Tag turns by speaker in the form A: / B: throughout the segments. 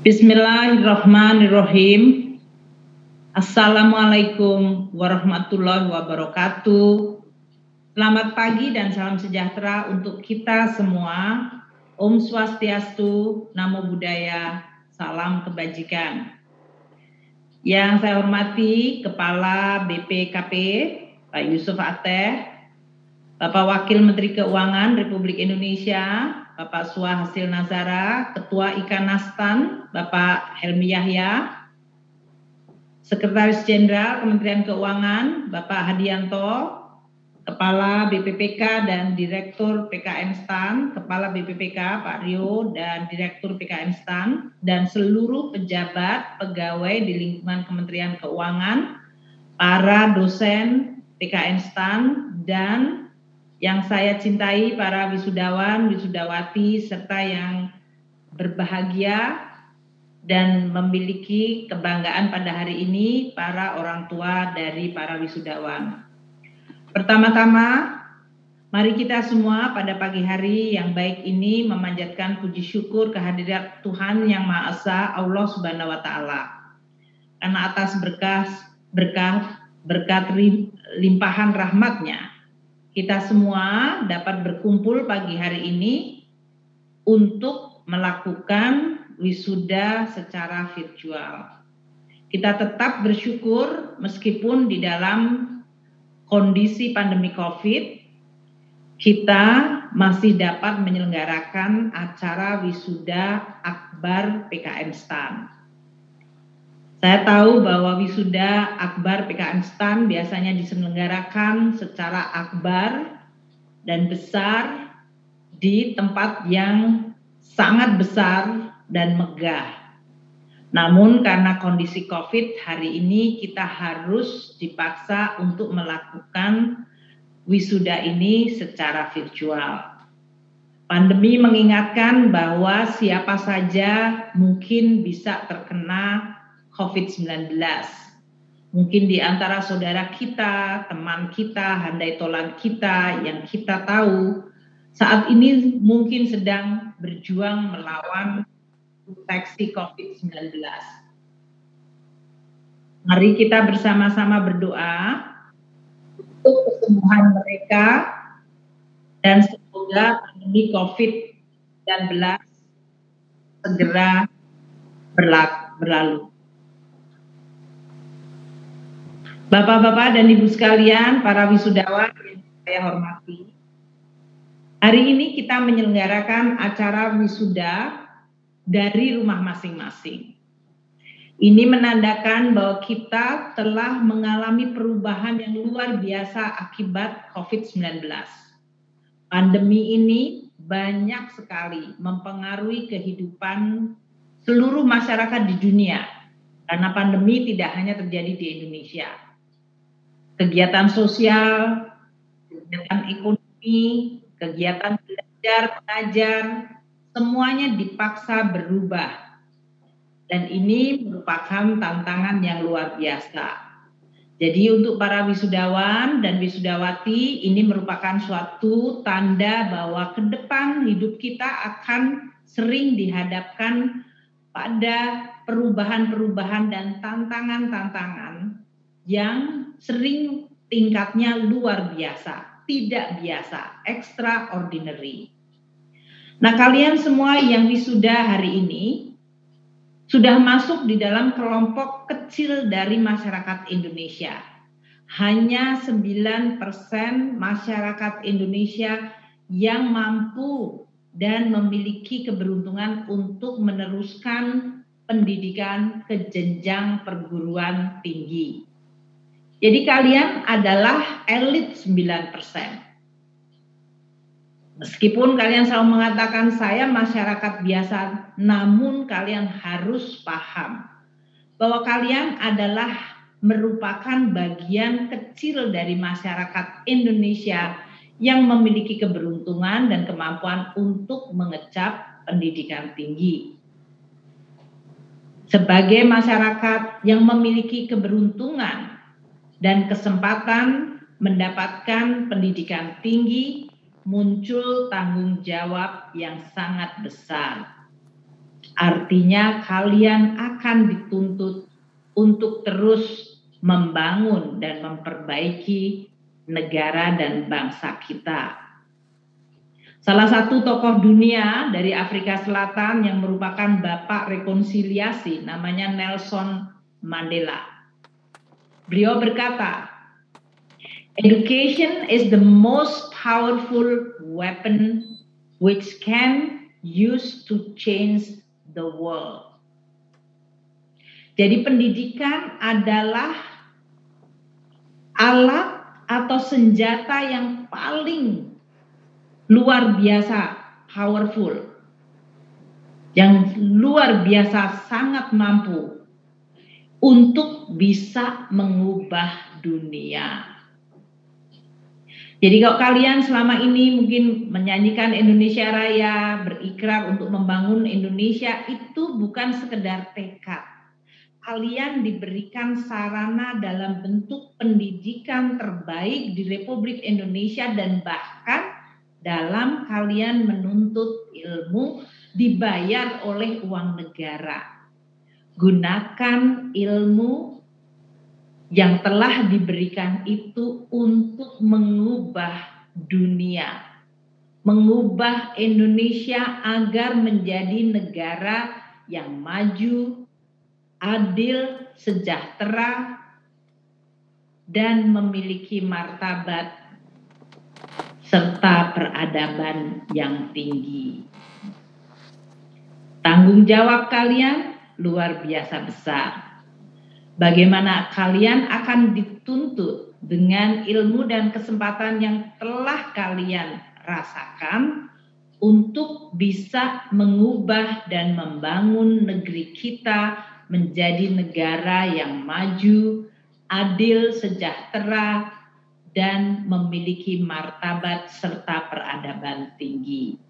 A: Bismillahirrahmanirrahim. Assalamualaikum warahmatullahi wabarakatuh. Selamat pagi dan salam sejahtera untuk kita semua. Om Swastiastu, Namo Buddhaya, salam kebajikan. Yang saya hormati Kepala BPKP Pak Yusuf Ateh, Bapak Wakil Menteri Keuangan Republik Indonesia Bapak Suah Hasil Nazara, Ketua Ikan Nastan, Bapak Helmi Yahya, Sekretaris Jenderal Kementerian Keuangan, Bapak Hadianto, Kepala BPPK dan Direktur PKN STAN, Kepala BPPK Pak Rio dan Direktur PKN STAN, dan seluruh pejabat pegawai di lingkungan Kementerian Keuangan, para dosen PKN STAN, dan yang saya cintai para wisudawan, wisudawati serta yang berbahagia dan memiliki kebanggaan pada hari ini para orang tua dari para wisudawan. Pertama-tama, mari kita semua pada pagi hari yang baik ini memanjatkan puji syukur kehadirat Tuhan Yang Maha Esa, Allah Subhanahu wa taala. Karena atas berkah berkah berkat limpahan rahmatnya kita semua dapat berkumpul pagi hari ini untuk melakukan wisuda secara virtual. Kita tetap bersyukur meskipun di dalam kondisi pandemi COVID, kita masih dapat menyelenggarakan acara wisuda akbar PKM STAN. Saya tahu bahwa wisuda akbar PKN STAN biasanya diselenggarakan secara akbar dan besar di tempat yang sangat besar dan megah. Namun karena kondisi COVID hari ini kita harus dipaksa untuk melakukan wisuda ini secara virtual. Pandemi mengingatkan bahwa siapa saja mungkin bisa terkena COVID-19. Mungkin di antara saudara kita, teman kita, handai tolan kita yang kita tahu saat ini mungkin sedang berjuang melawan infeksi COVID-19. Mari kita bersama-sama berdoa untuk kesembuhan mereka dan semoga pandemi COVID-19 segera berlalu. Bapak-bapak dan Ibu sekalian, para wisudawan yang saya hormati. Hari ini kita menyelenggarakan acara wisuda dari rumah masing-masing. Ini menandakan bahwa kita telah mengalami perubahan yang luar biasa akibat COVID-19. Pandemi ini banyak sekali mempengaruhi kehidupan seluruh masyarakat di dunia karena pandemi tidak hanya terjadi di Indonesia kegiatan sosial, kegiatan ekonomi, kegiatan belajar, mengajar, semuanya dipaksa berubah. Dan ini merupakan tantangan yang luar biasa. Jadi untuk para wisudawan dan wisudawati ini merupakan suatu tanda bahwa ke depan hidup kita akan sering dihadapkan pada perubahan-perubahan dan tantangan-tantangan yang sering tingkatnya luar biasa, tidak biasa, extraordinary. Nah, kalian semua yang wisuda hari ini sudah masuk di dalam kelompok kecil dari masyarakat Indonesia. Hanya 9% masyarakat Indonesia yang mampu dan memiliki keberuntungan untuk meneruskan pendidikan ke jenjang perguruan tinggi. Jadi kalian adalah elit 9%. Meskipun kalian selalu mengatakan saya masyarakat biasa, namun kalian harus paham bahwa kalian adalah merupakan bagian kecil dari masyarakat Indonesia yang memiliki keberuntungan dan kemampuan untuk mengecap pendidikan tinggi. Sebagai masyarakat yang memiliki keberuntungan dan kesempatan mendapatkan pendidikan tinggi, muncul tanggung jawab yang sangat besar. artinya kalian akan dituntut untuk terus membangun dan memperbaiki negara dan bangsa kita. Salah satu tokoh dunia dari Afrika Selatan yang merupakan bapak rekonsiliasi namanya Nelson Mandela. Beliau berkata, Education is the most powerful weapon which can use to change the world. Jadi pendidikan adalah alat atau senjata yang paling luar biasa powerful. Yang luar biasa sangat mampu untuk bisa mengubah dunia. Jadi kalau kalian selama ini mungkin menyanyikan Indonesia Raya, berikrar untuk membangun Indonesia itu bukan sekedar tekad. Kalian diberikan sarana dalam bentuk pendidikan terbaik di Republik Indonesia dan bahkan dalam kalian menuntut ilmu dibayar oleh uang negara. Gunakan ilmu yang telah diberikan itu untuk mengubah dunia, mengubah Indonesia agar menjadi negara yang maju, adil, sejahtera, dan memiliki martabat serta peradaban yang tinggi. Tanggung jawab kalian luar biasa besar bagaimana kalian akan dituntut dengan ilmu dan kesempatan yang telah kalian rasakan untuk bisa mengubah dan membangun negeri kita menjadi negara yang maju, adil, sejahtera, dan memiliki martabat serta peradaban tinggi.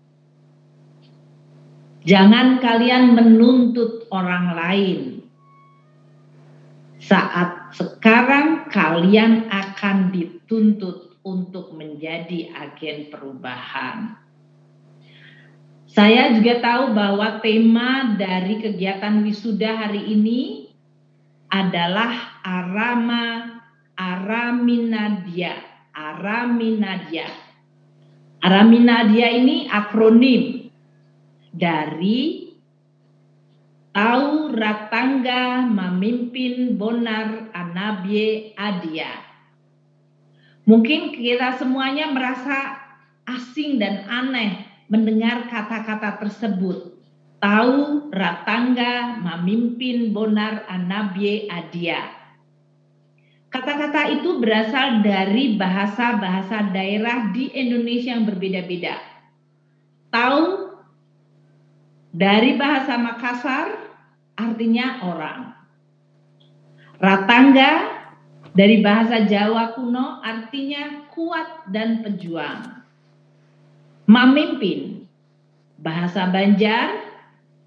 A: Jangan kalian menuntut orang lain saat sekarang kalian akan dituntut untuk menjadi agen perubahan. Saya juga tahu bahwa tema dari kegiatan wisuda hari ini adalah Arama Araminadia. Araminadia. Araminadia ini akronim dari Tau Ratangga memimpin Bonar Anabie Adia. Mungkin kita semuanya merasa asing dan aneh mendengar kata-kata tersebut. Tau Ratangga memimpin Bonar Anabie Adia. Kata-kata itu berasal dari bahasa-bahasa daerah di Indonesia yang berbeda-beda. Tahu dari bahasa Makassar artinya orang. Ratangga dari bahasa Jawa kuno artinya kuat dan pejuang. Memimpin bahasa Banjar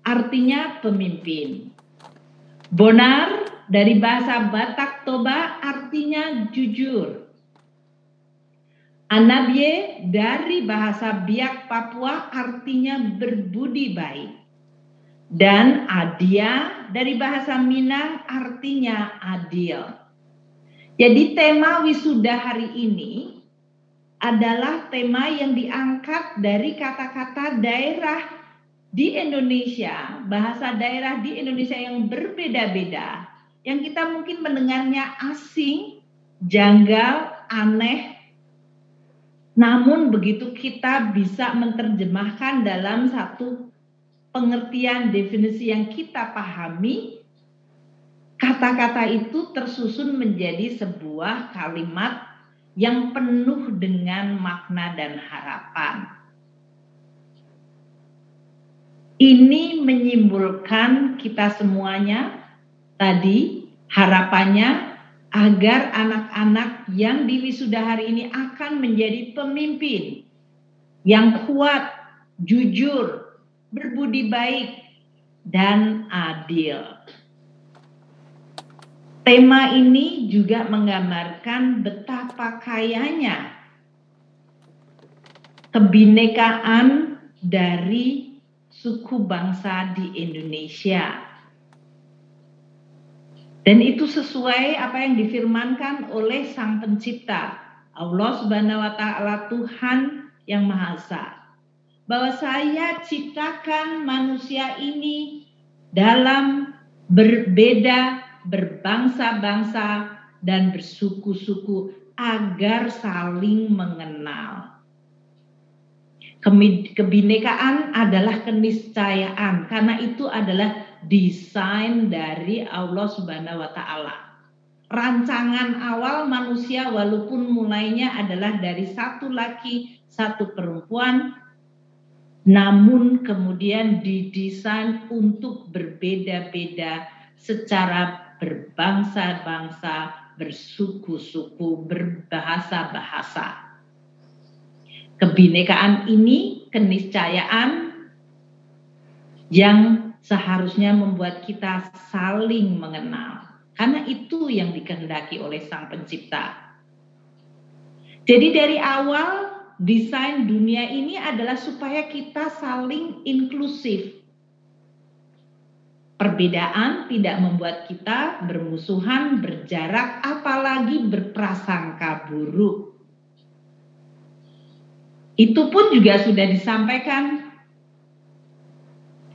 A: artinya pemimpin. Bonar dari bahasa Batak Toba artinya jujur. Anabye dari bahasa Biak Papua artinya berbudi baik. Dan adia dari bahasa Minang artinya adil. Jadi tema wisuda hari ini adalah tema yang diangkat dari kata-kata daerah di Indonesia, bahasa daerah di Indonesia yang berbeda-beda, yang kita mungkin mendengarnya asing, janggal, aneh, namun begitu kita bisa menerjemahkan dalam satu pengertian definisi yang kita pahami, kata-kata itu tersusun menjadi sebuah kalimat yang penuh dengan makna dan harapan. Ini menyimpulkan kita semuanya tadi harapannya agar anak-anak yang di wisuda hari ini akan menjadi pemimpin yang kuat, jujur, berbudi baik, dan adil. Tema ini juga menggambarkan betapa kayanya kebinekaan dari suku bangsa di Indonesia. Dan itu sesuai apa yang difirmankan oleh Sang Pencipta, Allah Subhanahu wa taala Tuhan yang Maha Esa. Bahwa saya ciptakan manusia ini dalam berbeda, berbangsa-bangsa dan bersuku-suku agar saling mengenal. Kebinekaan adalah keniscayaan karena itu adalah desain dari Allah Subhanahu wa taala. Rancangan awal manusia walaupun mulainya adalah dari satu laki, satu perempuan namun kemudian didesain untuk berbeda-beda secara berbangsa-bangsa, bersuku-suku, berbahasa-bahasa kebinekaan ini keniscayaan yang seharusnya membuat kita saling mengenal karena itu yang dikehendaki oleh sang pencipta. Jadi dari awal desain dunia ini adalah supaya kita saling inklusif. Perbedaan tidak membuat kita bermusuhan, berjarak, apalagi berprasangka buruk. Itu pun juga sudah disampaikan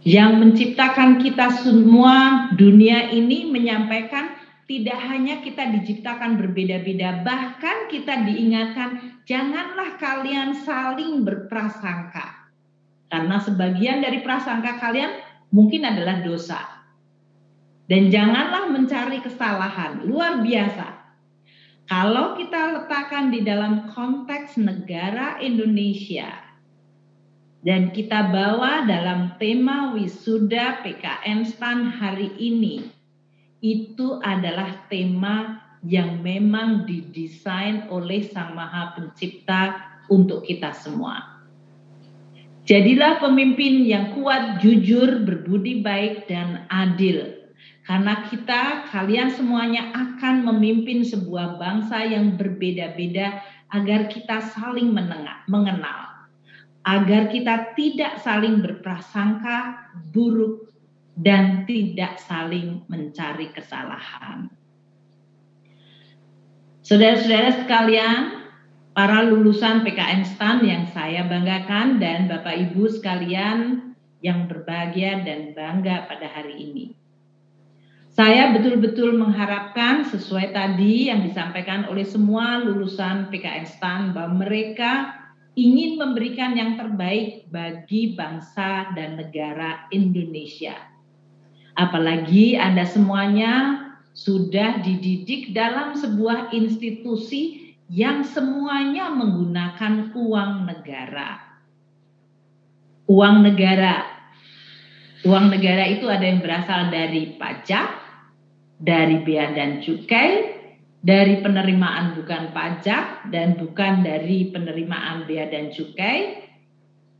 A: yang menciptakan kita semua dunia ini menyampaikan tidak hanya kita diciptakan berbeda-beda, bahkan kita diingatkan janganlah kalian saling berprasangka. Karena sebagian dari prasangka kalian mungkin adalah dosa. Dan janganlah mencari kesalahan, luar biasa. Kalau kita letakkan di dalam konteks negara Indonesia dan kita bawa dalam tema wisuda PKN STAN hari ini, itu adalah tema yang memang didesain oleh Sang Maha Pencipta untuk kita semua. Jadilah pemimpin yang kuat, jujur, berbudi baik, dan adil karena kita, kalian semuanya akan memimpin sebuah bangsa yang berbeda-beda agar kita saling menengah, mengenal. Agar kita tidak saling berprasangka buruk dan tidak saling mencari kesalahan. Saudara-saudara sekalian, para lulusan PKN STAN yang saya banggakan dan Bapak Ibu sekalian yang berbahagia dan bangga pada hari ini. Saya betul-betul mengharapkan sesuai tadi yang disampaikan oleh semua lulusan PKN STAN bahwa mereka ingin memberikan yang terbaik bagi bangsa dan negara Indonesia. Apalagi Anda semuanya sudah dididik dalam sebuah institusi yang semuanya menggunakan uang negara. Uang negara. Uang negara itu ada yang berasal dari pajak, dari bea dan cukai, dari penerimaan bukan pajak dan bukan dari penerimaan bea dan cukai,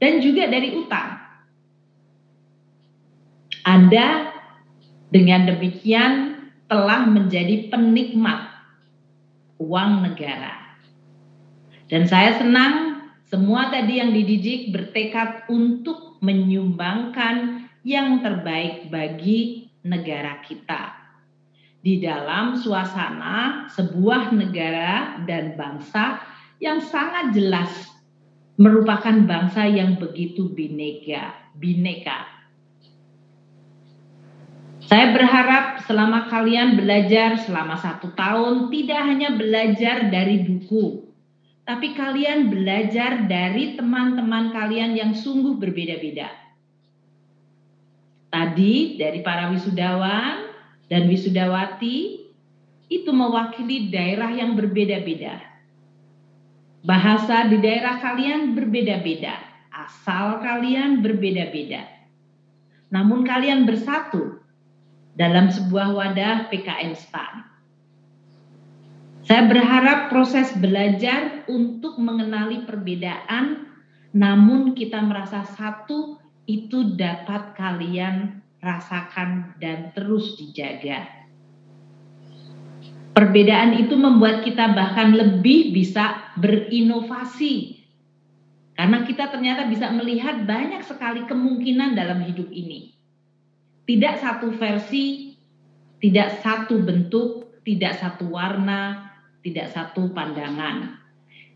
A: dan juga dari utang. Anda dengan demikian telah menjadi penikmat uang negara. Dan saya senang semua tadi yang dididik bertekad untuk menyumbangkan yang terbaik bagi negara kita di dalam suasana sebuah negara dan bangsa yang sangat jelas merupakan bangsa yang begitu bineka, bineka. Saya berharap selama kalian belajar selama satu tahun tidak hanya belajar dari buku, tapi kalian belajar dari teman-teman kalian yang sungguh berbeda-beda. Tadi dari para wisudawan, dan wisudawati itu mewakili daerah yang berbeda-beda. Bahasa di daerah kalian berbeda-beda, asal kalian berbeda-beda. Namun kalian bersatu dalam sebuah wadah PKN STAN. Saya berharap proses belajar untuk mengenali perbedaan, namun kita merasa satu itu dapat kalian rasakan, dan terus dijaga. Perbedaan itu membuat kita bahkan lebih bisa berinovasi. Karena kita ternyata bisa melihat banyak sekali kemungkinan dalam hidup ini. Tidak satu versi, tidak satu bentuk, tidak satu warna, tidak satu pandangan.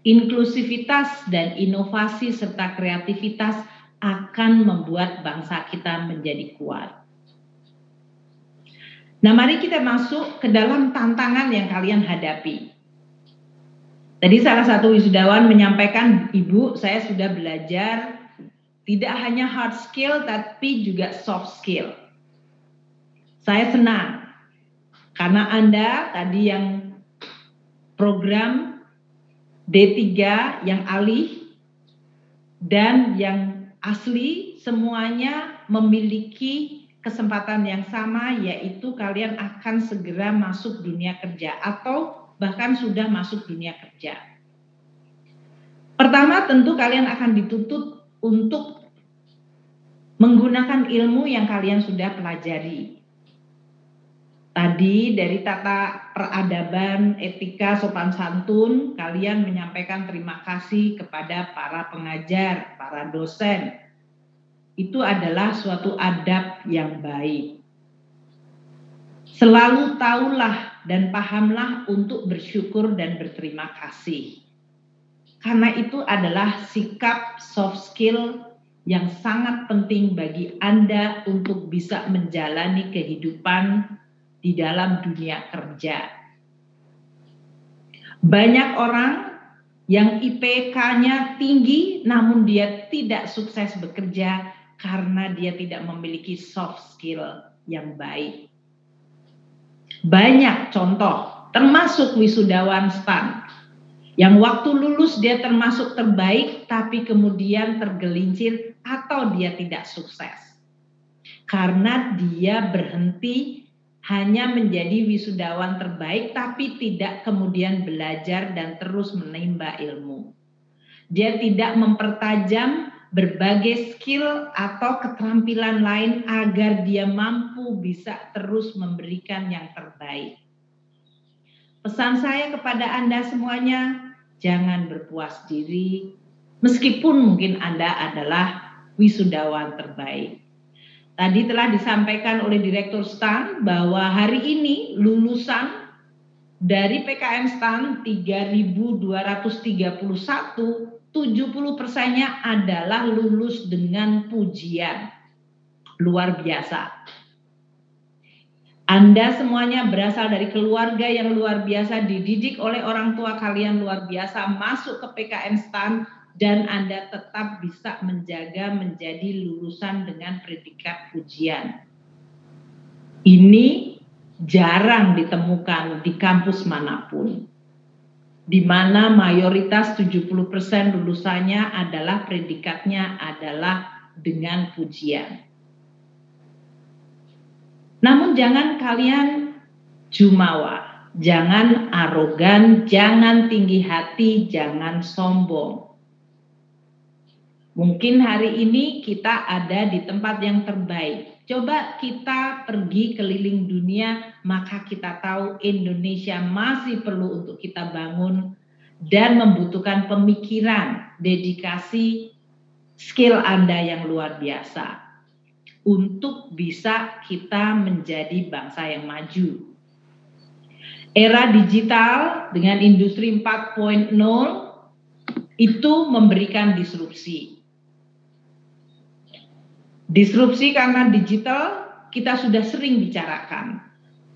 A: Inklusivitas dan inovasi serta kreativitas akan membuat bangsa kita menjadi kuat. Nah, mari kita masuk ke dalam tantangan yang kalian hadapi. Tadi salah satu wisudawan menyampaikan, Ibu, saya sudah belajar tidak hanya hard skill tapi juga soft skill. Saya senang karena Anda tadi yang program D3 yang alih dan yang asli semuanya memiliki kesempatan yang sama yaitu kalian akan segera masuk dunia kerja atau bahkan sudah masuk dunia kerja. Pertama, tentu kalian akan dituntut untuk menggunakan ilmu yang kalian sudah pelajari. Tadi dari tata peradaban, etika, sopan santun, kalian menyampaikan terima kasih kepada para pengajar, para dosen. Itu adalah suatu adab yang baik. Selalu tahulah dan pahamlah untuk bersyukur dan berterima kasih. Karena itu adalah sikap soft skill yang sangat penting bagi Anda untuk bisa menjalani kehidupan di dalam dunia kerja. Banyak orang yang IPK-nya tinggi namun dia tidak sukses bekerja karena dia tidak memiliki soft skill yang baik. Banyak contoh, termasuk wisudawan STAN. Yang waktu lulus dia termasuk terbaik, tapi kemudian tergelincir atau dia tidak sukses. Karena dia berhenti hanya menjadi wisudawan terbaik, tapi tidak kemudian belajar dan terus menimba ilmu. Dia tidak mempertajam berbagai skill atau keterampilan lain agar dia mampu bisa terus memberikan yang terbaik. Pesan saya kepada Anda semuanya, jangan berpuas diri meskipun mungkin Anda adalah wisudawan terbaik. Tadi telah disampaikan oleh Direktur STAN bahwa hari ini lulusan dari PKM STAN 3231 70 persennya adalah lulus dengan pujian. Luar biasa. Anda semuanya berasal dari keluarga yang luar biasa, dididik oleh orang tua kalian luar biasa, masuk ke PKN STAN, dan Anda tetap bisa menjaga menjadi lulusan dengan predikat pujian. Ini jarang ditemukan di kampus mana pun di mana mayoritas 70% lulusannya adalah predikatnya adalah dengan pujian. Namun jangan kalian jumawa, jangan arogan, jangan tinggi hati, jangan sombong. Mungkin hari ini kita ada di tempat yang terbaik, Coba kita pergi keliling dunia, maka kita tahu Indonesia masih perlu untuk kita bangun dan membutuhkan pemikiran, dedikasi, skill Anda yang luar biasa untuk bisa kita menjadi bangsa yang maju. Era digital dengan industri 4.0 itu memberikan disrupsi Disrupsi karena digital kita sudah sering bicarakan.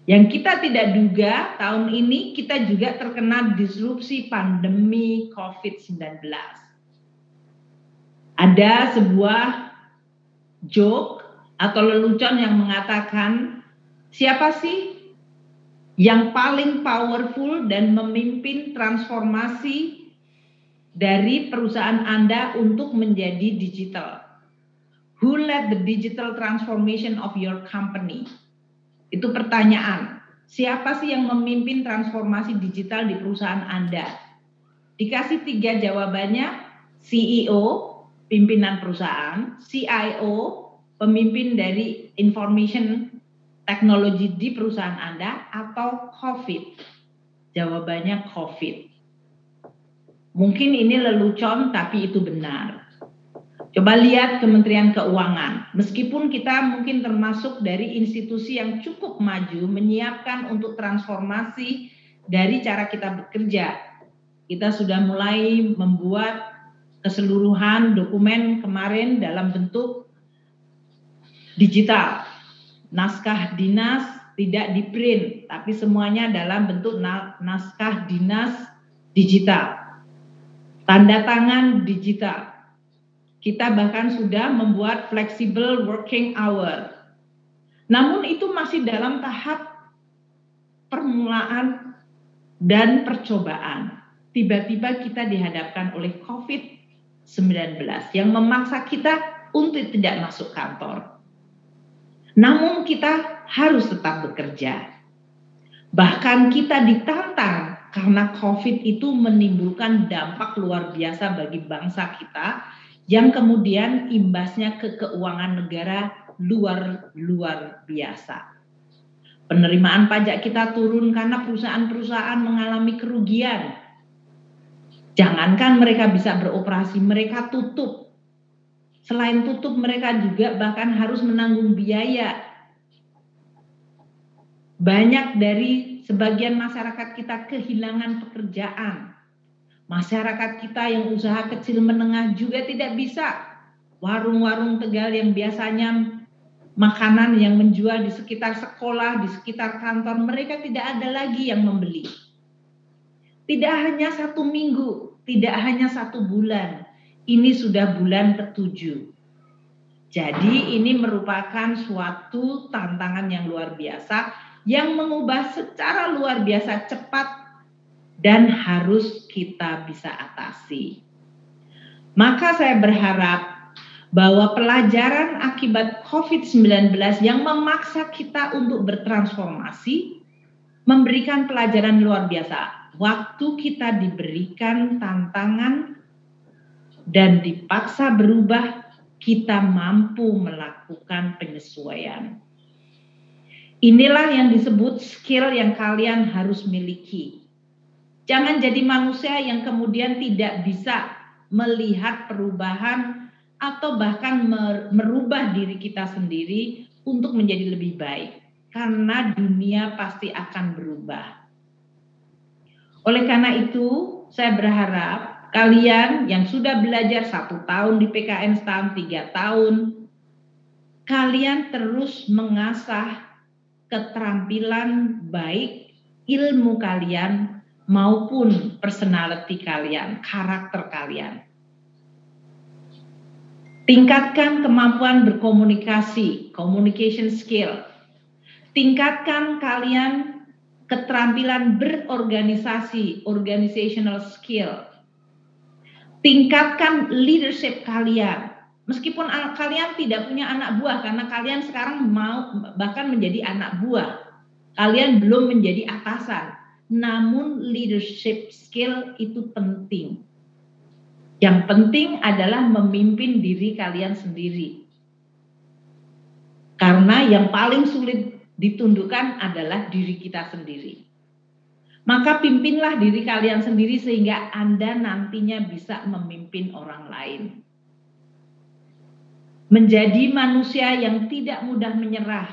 A: Yang kita tidak duga tahun ini kita juga terkena disrupsi pandemi COVID-19. Ada sebuah joke atau lelucon yang mengatakan siapa sih yang paling powerful dan memimpin transformasi dari perusahaan Anda untuk menjadi digital? Who led the digital transformation of your company? Itu pertanyaan. Siapa sih yang memimpin transformasi digital di perusahaan Anda? Dikasih tiga jawabannya, CEO, pimpinan perusahaan, CIO, pemimpin dari information technology di perusahaan Anda, atau COVID. Jawabannya COVID. Mungkin ini lelucon tapi itu benar. Coba lihat Kementerian Keuangan. Meskipun kita mungkin termasuk dari institusi yang cukup maju menyiapkan untuk transformasi dari cara kita bekerja. Kita sudah mulai membuat keseluruhan dokumen kemarin dalam bentuk digital. Naskah dinas tidak di print, tapi semuanya dalam bentuk naskah dinas digital. Tanda tangan digital kita bahkan sudah membuat flexible working hour. Namun itu masih dalam tahap permulaan dan percobaan. Tiba-tiba kita dihadapkan oleh COVID-19 yang memaksa kita untuk tidak masuk kantor. Namun kita harus tetap bekerja. Bahkan kita ditantang karena COVID itu menimbulkan dampak luar biasa bagi bangsa kita yang kemudian imbasnya ke keuangan negara luar luar biasa. Penerimaan pajak kita turun karena perusahaan-perusahaan mengalami kerugian. Jangankan mereka bisa beroperasi, mereka tutup. Selain tutup, mereka juga bahkan harus menanggung biaya. Banyak dari sebagian masyarakat kita kehilangan pekerjaan Masyarakat kita yang usaha kecil menengah juga tidak bisa. Warung-warung Tegal yang biasanya makanan yang menjual di sekitar sekolah, di sekitar kantor, mereka tidak ada lagi yang membeli. Tidak hanya satu minggu, tidak hanya satu bulan, ini sudah bulan ketujuh. Jadi ini merupakan suatu tantangan yang luar biasa yang mengubah secara luar biasa cepat dan harus kita bisa atasi. Maka saya berharap bahwa pelajaran akibat COVID-19 yang memaksa kita untuk bertransformasi memberikan pelajaran luar biasa. Waktu kita diberikan tantangan dan dipaksa berubah, kita mampu melakukan penyesuaian. Inilah yang disebut skill yang kalian harus miliki Jangan jadi manusia yang kemudian tidak bisa melihat perubahan atau bahkan merubah diri kita sendiri untuk menjadi lebih baik. Karena dunia pasti akan berubah. Oleh karena itu, saya berharap kalian yang sudah belajar satu tahun di PKN STAM, tiga tahun, kalian terus mengasah keterampilan baik ilmu kalian maupun personality kalian, karakter kalian. Tingkatkan kemampuan berkomunikasi, communication skill. Tingkatkan kalian keterampilan berorganisasi, organizational skill. Tingkatkan leadership kalian. Meskipun kalian tidak punya anak buah karena kalian sekarang mau bahkan menjadi anak buah. Kalian belum menjadi atasan namun leadership skill itu penting. Yang penting adalah memimpin diri kalian sendiri. Karena yang paling sulit ditundukkan adalah diri kita sendiri. Maka pimpinlah diri kalian sendiri sehingga Anda nantinya bisa memimpin orang lain. Menjadi manusia yang tidak mudah menyerah.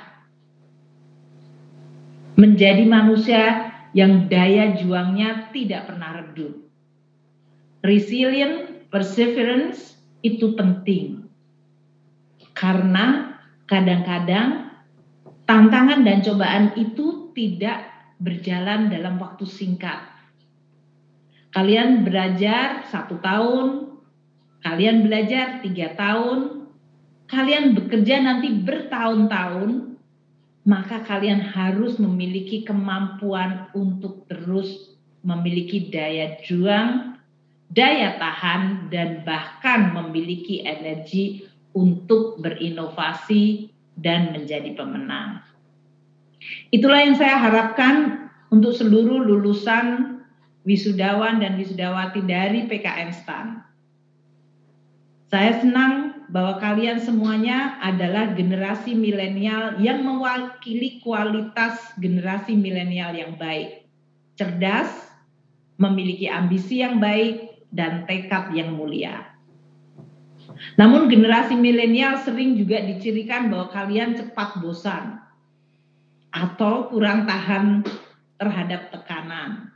A: Menjadi manusia yang daya juangnya tidak pernah redup. Resilient, perseverance itu penting. Karena kadang-kadang tantangan dan cobaan itu tidak berjalan dalam waktu singkat. Kalian belajar satu tahun, kalian belajar tiga tahun, kalian bekerja nanti bertahun-tahun, maka kalian harus memiliki kemampuan untuk terus memiliki daya juang, daya tahan, dan bahkan memiliki energi untuk berinovasi dan menjadi pemenang. Itulah yang saya harapkan untuk seluruh lulusan wisudawan dan wisudawati dari PKN STAN. Saya senang bahwa kalian semuanya adalah generasi milenial yang mewakili kualitas generasi milenial yang baik, cerdas, memiliki ambisi yang baik, dan tekad yang mulia. Namun generasi milenial sering juga dicirikan bahwa kalian cepat bosan atau kurang tahan terhadap tekanan.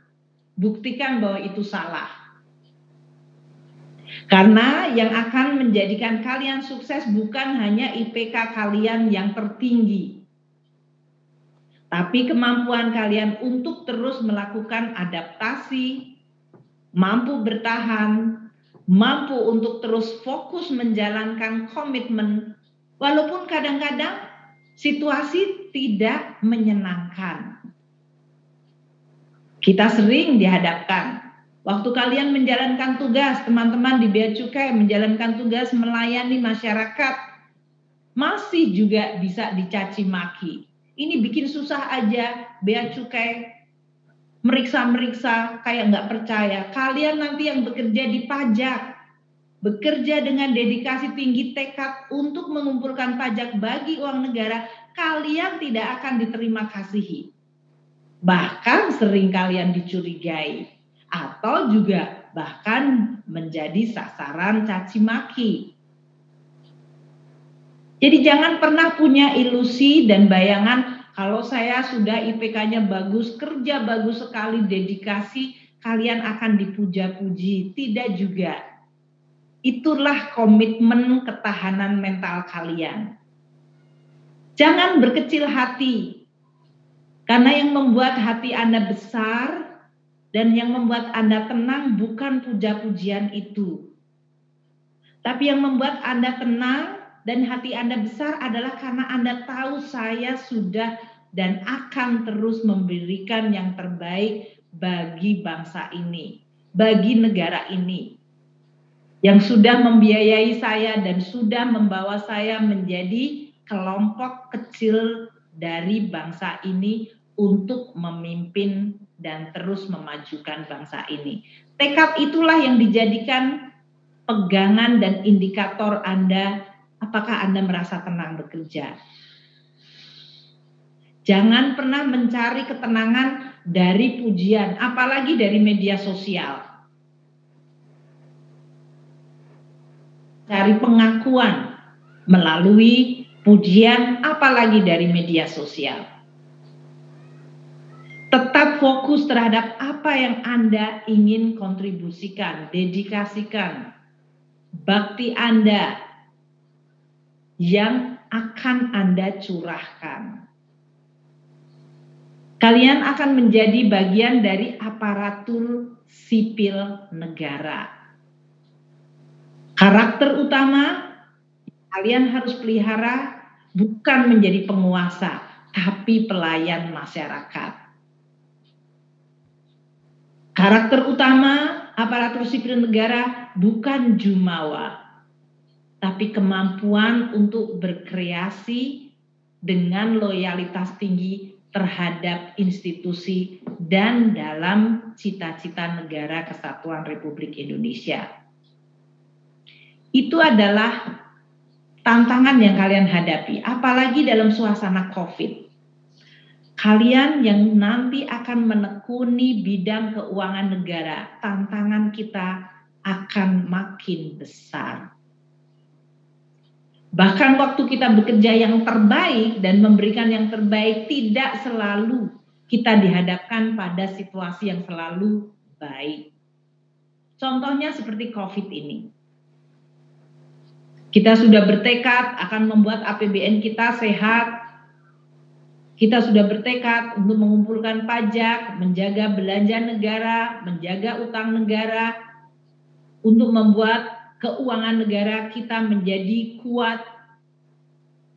A: Buktikan bahwa itu salah. Karena yang akan menjadikan kalian sukses bukan hanya IPK kalian yang tertinggi, tapi kemampuan kalian untuk terus melakukan adaptasi, mampu bertahan, mampu untuk terus fokus menjalankan komitmen, walaupun kadang-kadang situasi tidak menyenangkan. Kita sering dihadapkan waktu kalian menjalankan tugas, teman-teman di Bea Cukai menjalankan tugas melayani masyarakat, masih juga bisa dicaci maki. Ini bikin susah aja Bea Cukai meriksa-meriksa kayak nggak percaya. Kalian nanti yang bekerja di pajak, bekerja dengan dedikasi tinggi tekad untuk mengumpulkan pajak bagi uang negara, kalian tidak akan diterima kasihi. Bahkan sering kalian dicurigai atau juga bahkan menjadi sasaran caci maki. Jadi jangan pernah punya ilusi dan bayangan kalau saya sudah IPK-nya bagus, kerja bagus sekali, dedikasi, kalian akan dipuja-puji. Tidak juga. Itulah komitmen ketahanan mental kalian. Jangan berkecil hati. Karena yang membuat hati Anda besar dan yang membuat Anda tenang bukan puja-pujian itu. Tapi yang membuat Anda tenang dan hati Anda besar adalah karena Anda tahu saya sudah dan akan terus memberikan yang terbaik bagi bangsa ini, bagi negara ini. Yang sudah membiayai saya dan sudah membawa saya menjadi kelompok kecil dari bangsa ini untuk memimpin dan terus memajukan bangsa ini. Tekad itulah yang dijadikan pegangan dan indikator Anda Apakah Anda merasa tenang bekerja? Jangan pernah mencari ketenangan dari pujian, apalagi dari media sosial. Cari pengakuan melalui pujian, apalagi dari media sosial. Tetap fokus terhadap apa yang Anda ingin kontribusikan, dedikasikan, bakti Anda yang akan Anda curahkan. Kalian akan menjadi bagian dari aparatur sipil negara. Karakter utama kalian harus pelihara bukan menjadi penguasa, tapi pelayan masyarakat. Karakter utama aparatur sipil negara bukan jumawa, tapi kemampuan untuk berkreasi dengan loyalitas tinggi terhadap institusi dan dalam cita-cita negara kesatuan Republik Indonesia. Itu adalah tantangan yang kalian hadapi, apalagi dalam suasana COVID. Kalian yang nanti akan menekuni bidang keuangan negara, tantangan kita akan makin besar Bahkan waktu kita bekerja yang terbaik dan memberikan yang terbaik tidak selalu kita dihadapkan pada situasi yang selalu baik. Contohnya seperti COVID ini. Kita sudah bertekad akan membuat APBN kita sehat. Kita sudah bertekad untuk mengumpulkan pajak, menjaga belanja negara, menjaga utang negara, untuk membuat keuangan negara kita menjadi kuat.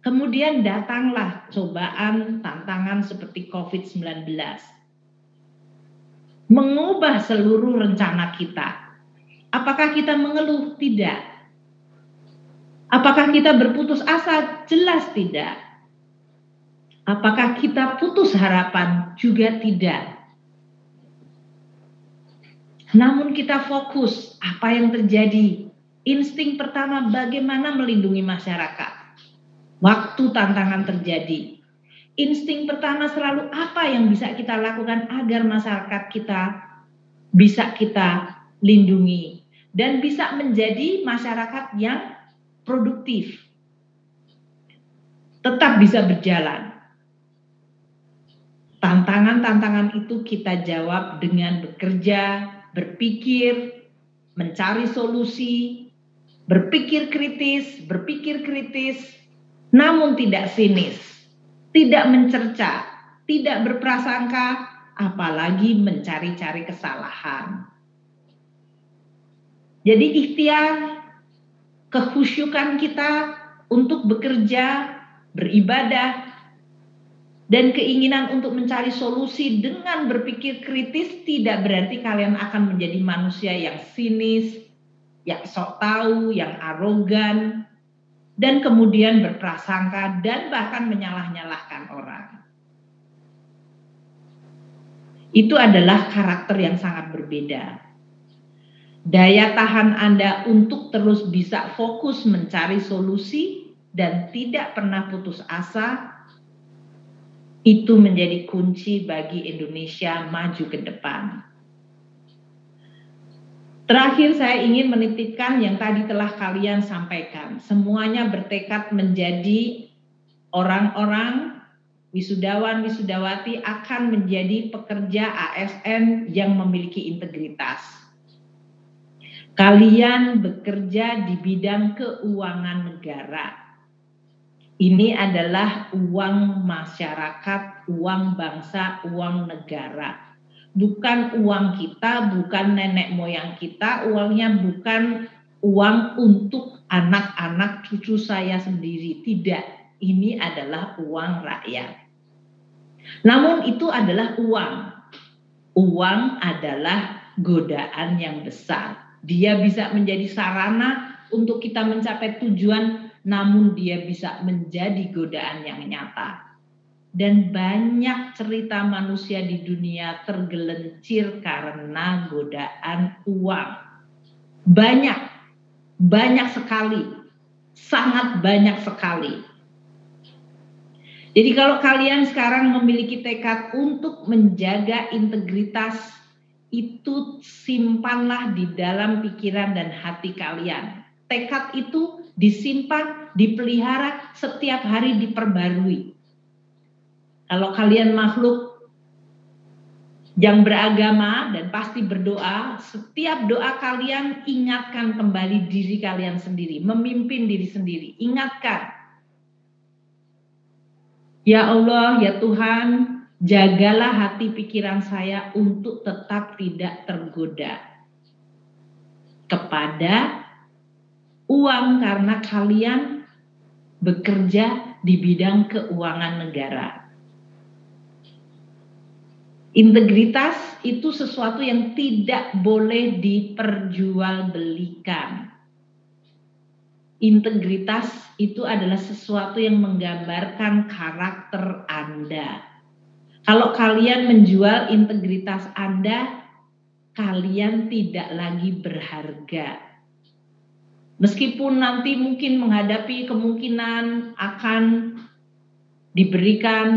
A: Kemudian datanglah cobaan, tantangan seperti COVID-19. Mengubah seluruh rencana kita. Apakah kita mengeluh? Tidak. Apakah kita berputus asa? Jelas tidak. Apakah kita putus harapan? Juga tidak. Namun kita fokus apa yang terjadi insting pertama bagaimana melindungi masyarakat. Waktu tantangan terjadi. Insting pertama selalu apa yang bisa kita lakukan agar masyarakat kita bisa kita lindungi. dan bisa menjadi masyarakat yang produktif. Tetap bisa berjalan. Tantangan-tantangan itu kita jawab dengan bekerja, berpikir, mencari solusi, berpikir kritis, berpikir kritis, namun tidak sinis, tidak mencerca, tidak berprasangka, apalagi mencari-cari kesalahan. Jadi ikhtiar kehusyukan kita untuk bekerja, beribadah, dan keinginan untuk mencari solusi dengan berpikir kritis tidak berarti kalian akan menjadi manusia yang sinis, yang sok tahu, yang arogan, dan kemudian berprasangka dan bahkan menyalah-nyalahkan orang. Itu adalah karakter yang sangat berbeda. Daya tahan Anda untuk terus bisa fokus mencari solusi dan tidak pernah putus asa itu menjadi kunci bagi Indonesia maju ke depan. Terakhir saya ingin menitipkan yang tadi telah kalian sampaikan. Semuanya bertekad menjadi orang-orang wisudawan wisudawati akan menjadi pekerja ASN yang memiliki integritas. Kalian bekerja di bidang keuangan negara ini adalah uang masyarakat, uang bangsa, uang negara. Bukan uang kita, bukan nenek moyang kita, uangnya bukan uang untuk anak-anak cucu saya sendiri. Tidak, ini adalah uang rakyat. Namun itu adalah uang. Uang adalah godaan yang besar. Dia bisa menjadi sarana untuk kita mencapai tujuan namun dia bisa menjadi godaan yang nyata. Dan banyak cerita manusia di dunia tergelencir karena godaan uang. Banyak, banyak sekali, sangat banyak sekali. Jadi kalau kalian sekarang memiliki tekad untuk menjaga integritas itu simpanlah di dalam pikiran dan hati kalian. Tekad itu disimpan, dipelihara, setiap hari diperbarui. Kalau kalian makhluk yang beragama dan pasti berdoa, setiap doa kalian ingatkan kembali diri kalian sendiri, memimpin diri sendiri. Ingatkan, ya Allah, ya Tuhan, jagalah hati pikiran saya untuk tetap tidak tergoda kepada uang karena kalian bekerja di bidang keuangan negara. Integritas itu sesuatu yang tidak boleh diperjualbelikan. Integritas itu adalah sesuatu yang menggambarkan karakter Anda. Kalau kalian menjual integritas Anda, kalian tidak lagi berharga Meskipun nanti mungkin menghadapi kemungkinan akan diberikan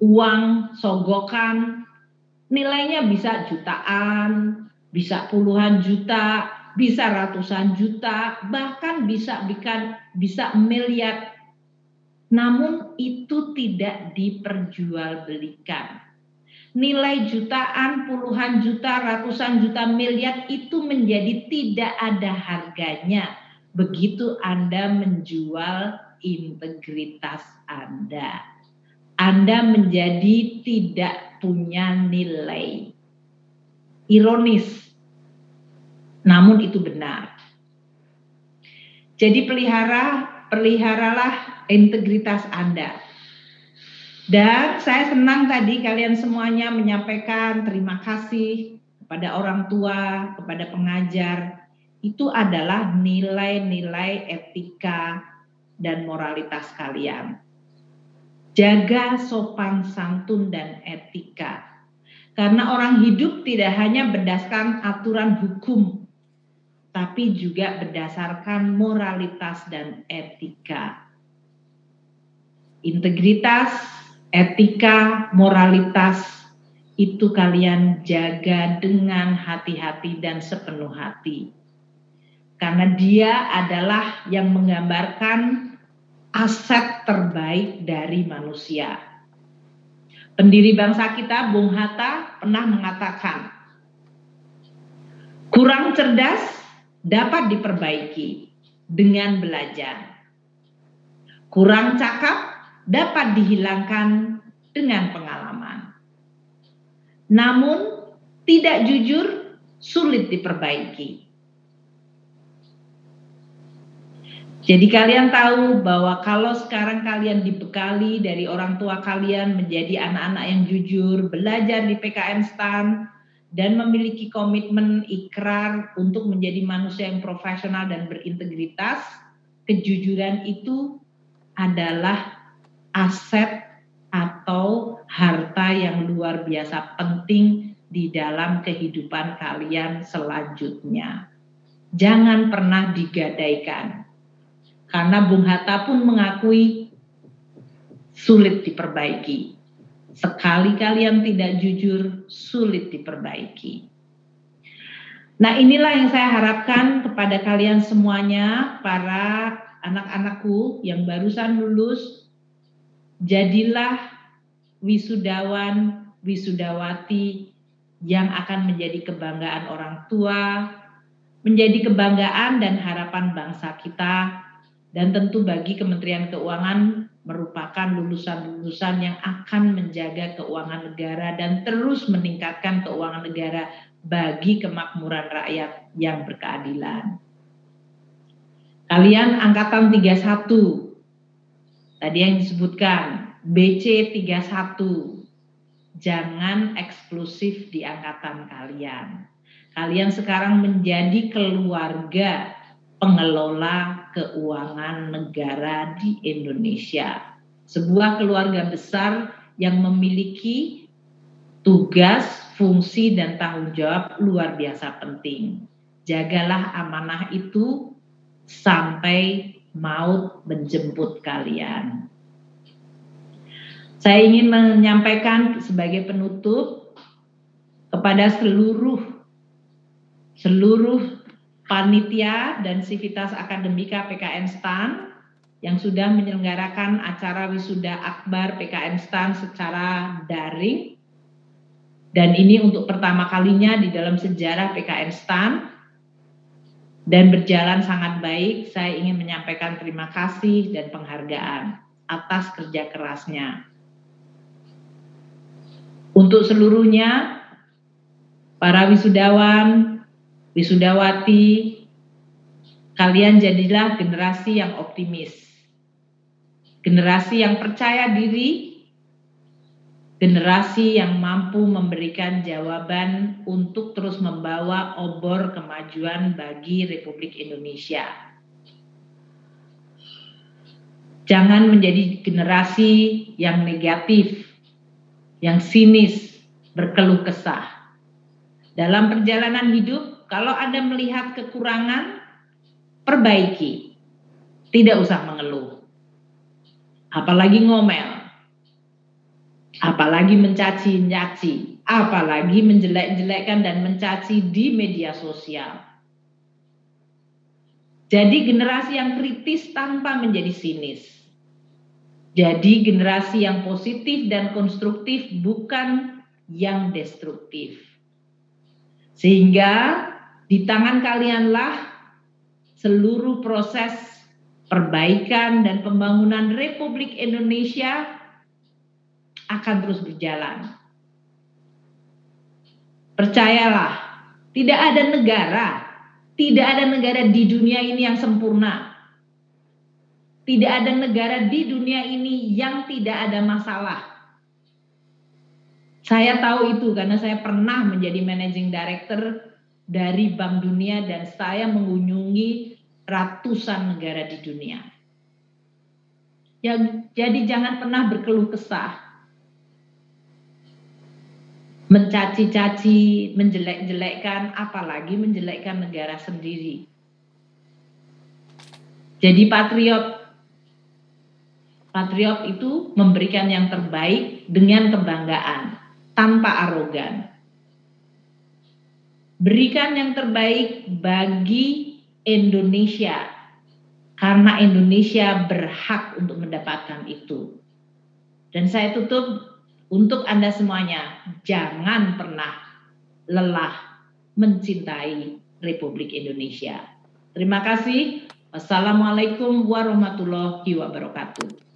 A: uang sogokan, nilainya bisa jutaan, bisa puluhan juta, bisa ratusan juta, bahkan bisa bikin bisa miliar. Namun itu tidak diperjualbelikan. Nilai jutaan, puluhan juta, ratusan juta miliar itu menjadi tidak ada harganya begitu Anda menjual integritas Anda. Anda menjadi tidak punya nilai. Ironis, namun itu benar. Jadi pelihara, peliharalah integritas Anda. Dan saya senang tadi kalian semuanya menyampaikan terima kasih kepada orang tua, kepada pengajar, itu adalah nilai-nilai etika dan moralitas kalian. Jaga sopan santun dan etika. Karena orang hidup tidak hanya berdasarkan aturan hukum, tapi juga berdasarkan moralitas dan etika. Integritas, etika, moralitas itu kalian jaga dengan hati-hati dan sepenuh hati karena dia adalah yang menggambarkan aset terbaik dari manusia. Pendiri bangsa kita, Bung Hatta, pernah mengatakan, kurang cerdas dapat diperbaiki dengan belajar. Kurang cakap dapat dihilangkan dengan pengalaman. Namun, tidak jujur sulit diperbaiki. Jadi kalian tahu bahwa kalau sekarang kalian dibekali dari orang tua kalian menjadi anak-anak yang jujur, belajar di PKN STAN, dan memiliki komitmen ikrar untuk menjadi manusia yang profesional dan berintegritas, kejujuran itu adalah aset atau harta yang luar biasa penting di dalam kehidupan kalian selanjutnya. Jangan pernah digadaikan karena Bung Hatta pun mengakui sulit diperbaiki. Sekali kalian tidak jujur, sulit diperbaiki. Nah, inilah yang saya harapkan kepada kalian semuanya, para anak-anakku yang barusan lulus, jadilah wisudawan, wisudawati yang akan menjadi kebanggaan orang tua, menjadi kebanggaan dan harapan bangsa kita dan tentu bagi Kementerian Keuangan merupakan lulusan-lulusan yang akan menjaga keuangan negara dan terus meningkatkan keuangan negara bagi kemakmuran rakyat yang berkeadilan. Kalian angkatan 31 tadi yang disebutkan BC 31 jangan eksklusif di angkatan kalian. Kalian sekarang menjadi keluarga pengelola keuangan negara di Indonesia. Sebuah keluarga besar yang memiliki tugas, fungsi, dan tanggung jawab luar biasa penting. Jagalah amanah itu sampai maut menjemput kalian. Saya ingin menyampaikan sebagai penutup kepada seluruh seluruh panitia dan sivitas akademika PKN STAN yang sudah menyelenggarakan acara wisuda akbar PKN STAN secara daring. Dan ini untuk pertama kalinya di dalam sejarah PKN STAN dan berjalan sangat baik. Saya ingin menyampaikan terima kasih dan penghargaan atas kerja kerasnya. Untuk seluruhnya, para wisudawan, Wisudawati, kalian jadilah generasi yang optimis. Generasi yang percaya diri, generasi yang mampu memberikan jawaban untuk terus membawa obor kemajuan bagi Republik Indonesia. Jangan menjadi generasi yang negatif, yang sinis, berkeluh kesah. Dalam perjalanan hidup, kalau Anda melihat kekurangan, perbaiki. Tidak usah mengeluh. Apalagi ngomel. Apalagi mencaci-nyaci. Apalagi menjelek-jelekkan dan mencaci di media sosial. Jadi generasi yang kritis tanpa menjadi sinis. Jadi generasi yang positif dan konstruktif bukan yang destruktif. Sehingga di tangan kalianlah seluruh proses perbaikan dan pembangunan Republik Indonesia akan terus berjalan. Percayalah, tidak ada negara, tidak ada negara di dunia ini yang sempurna. Tidak ada negara di dunia ini yang tidak ada masalah. Saya tahu itu karena saya pernah menjadi managing director dari Bank Dunia dan saya mengunjungi ratusan negara di dunia. Ya, jadi jangan pernah berkeluh kesah. Mencaci-caci, menjelek-jelekkan, apalagi menjelekkan negara sendiri. Jadi patriot Patriot itu memberikan yang terbaik dengan kebanggaan, tanpa arogan. Berikan yang terbaik bagi Indonesia karena Indonesia berhak untuk mendapatkan itu. Dan saya tutup untuk Anda semuanya, jangan pernah lelah mencintai Republik Indonesia. Terima kasih. Wassalamualaikum warahmatullahi wabarakatuh.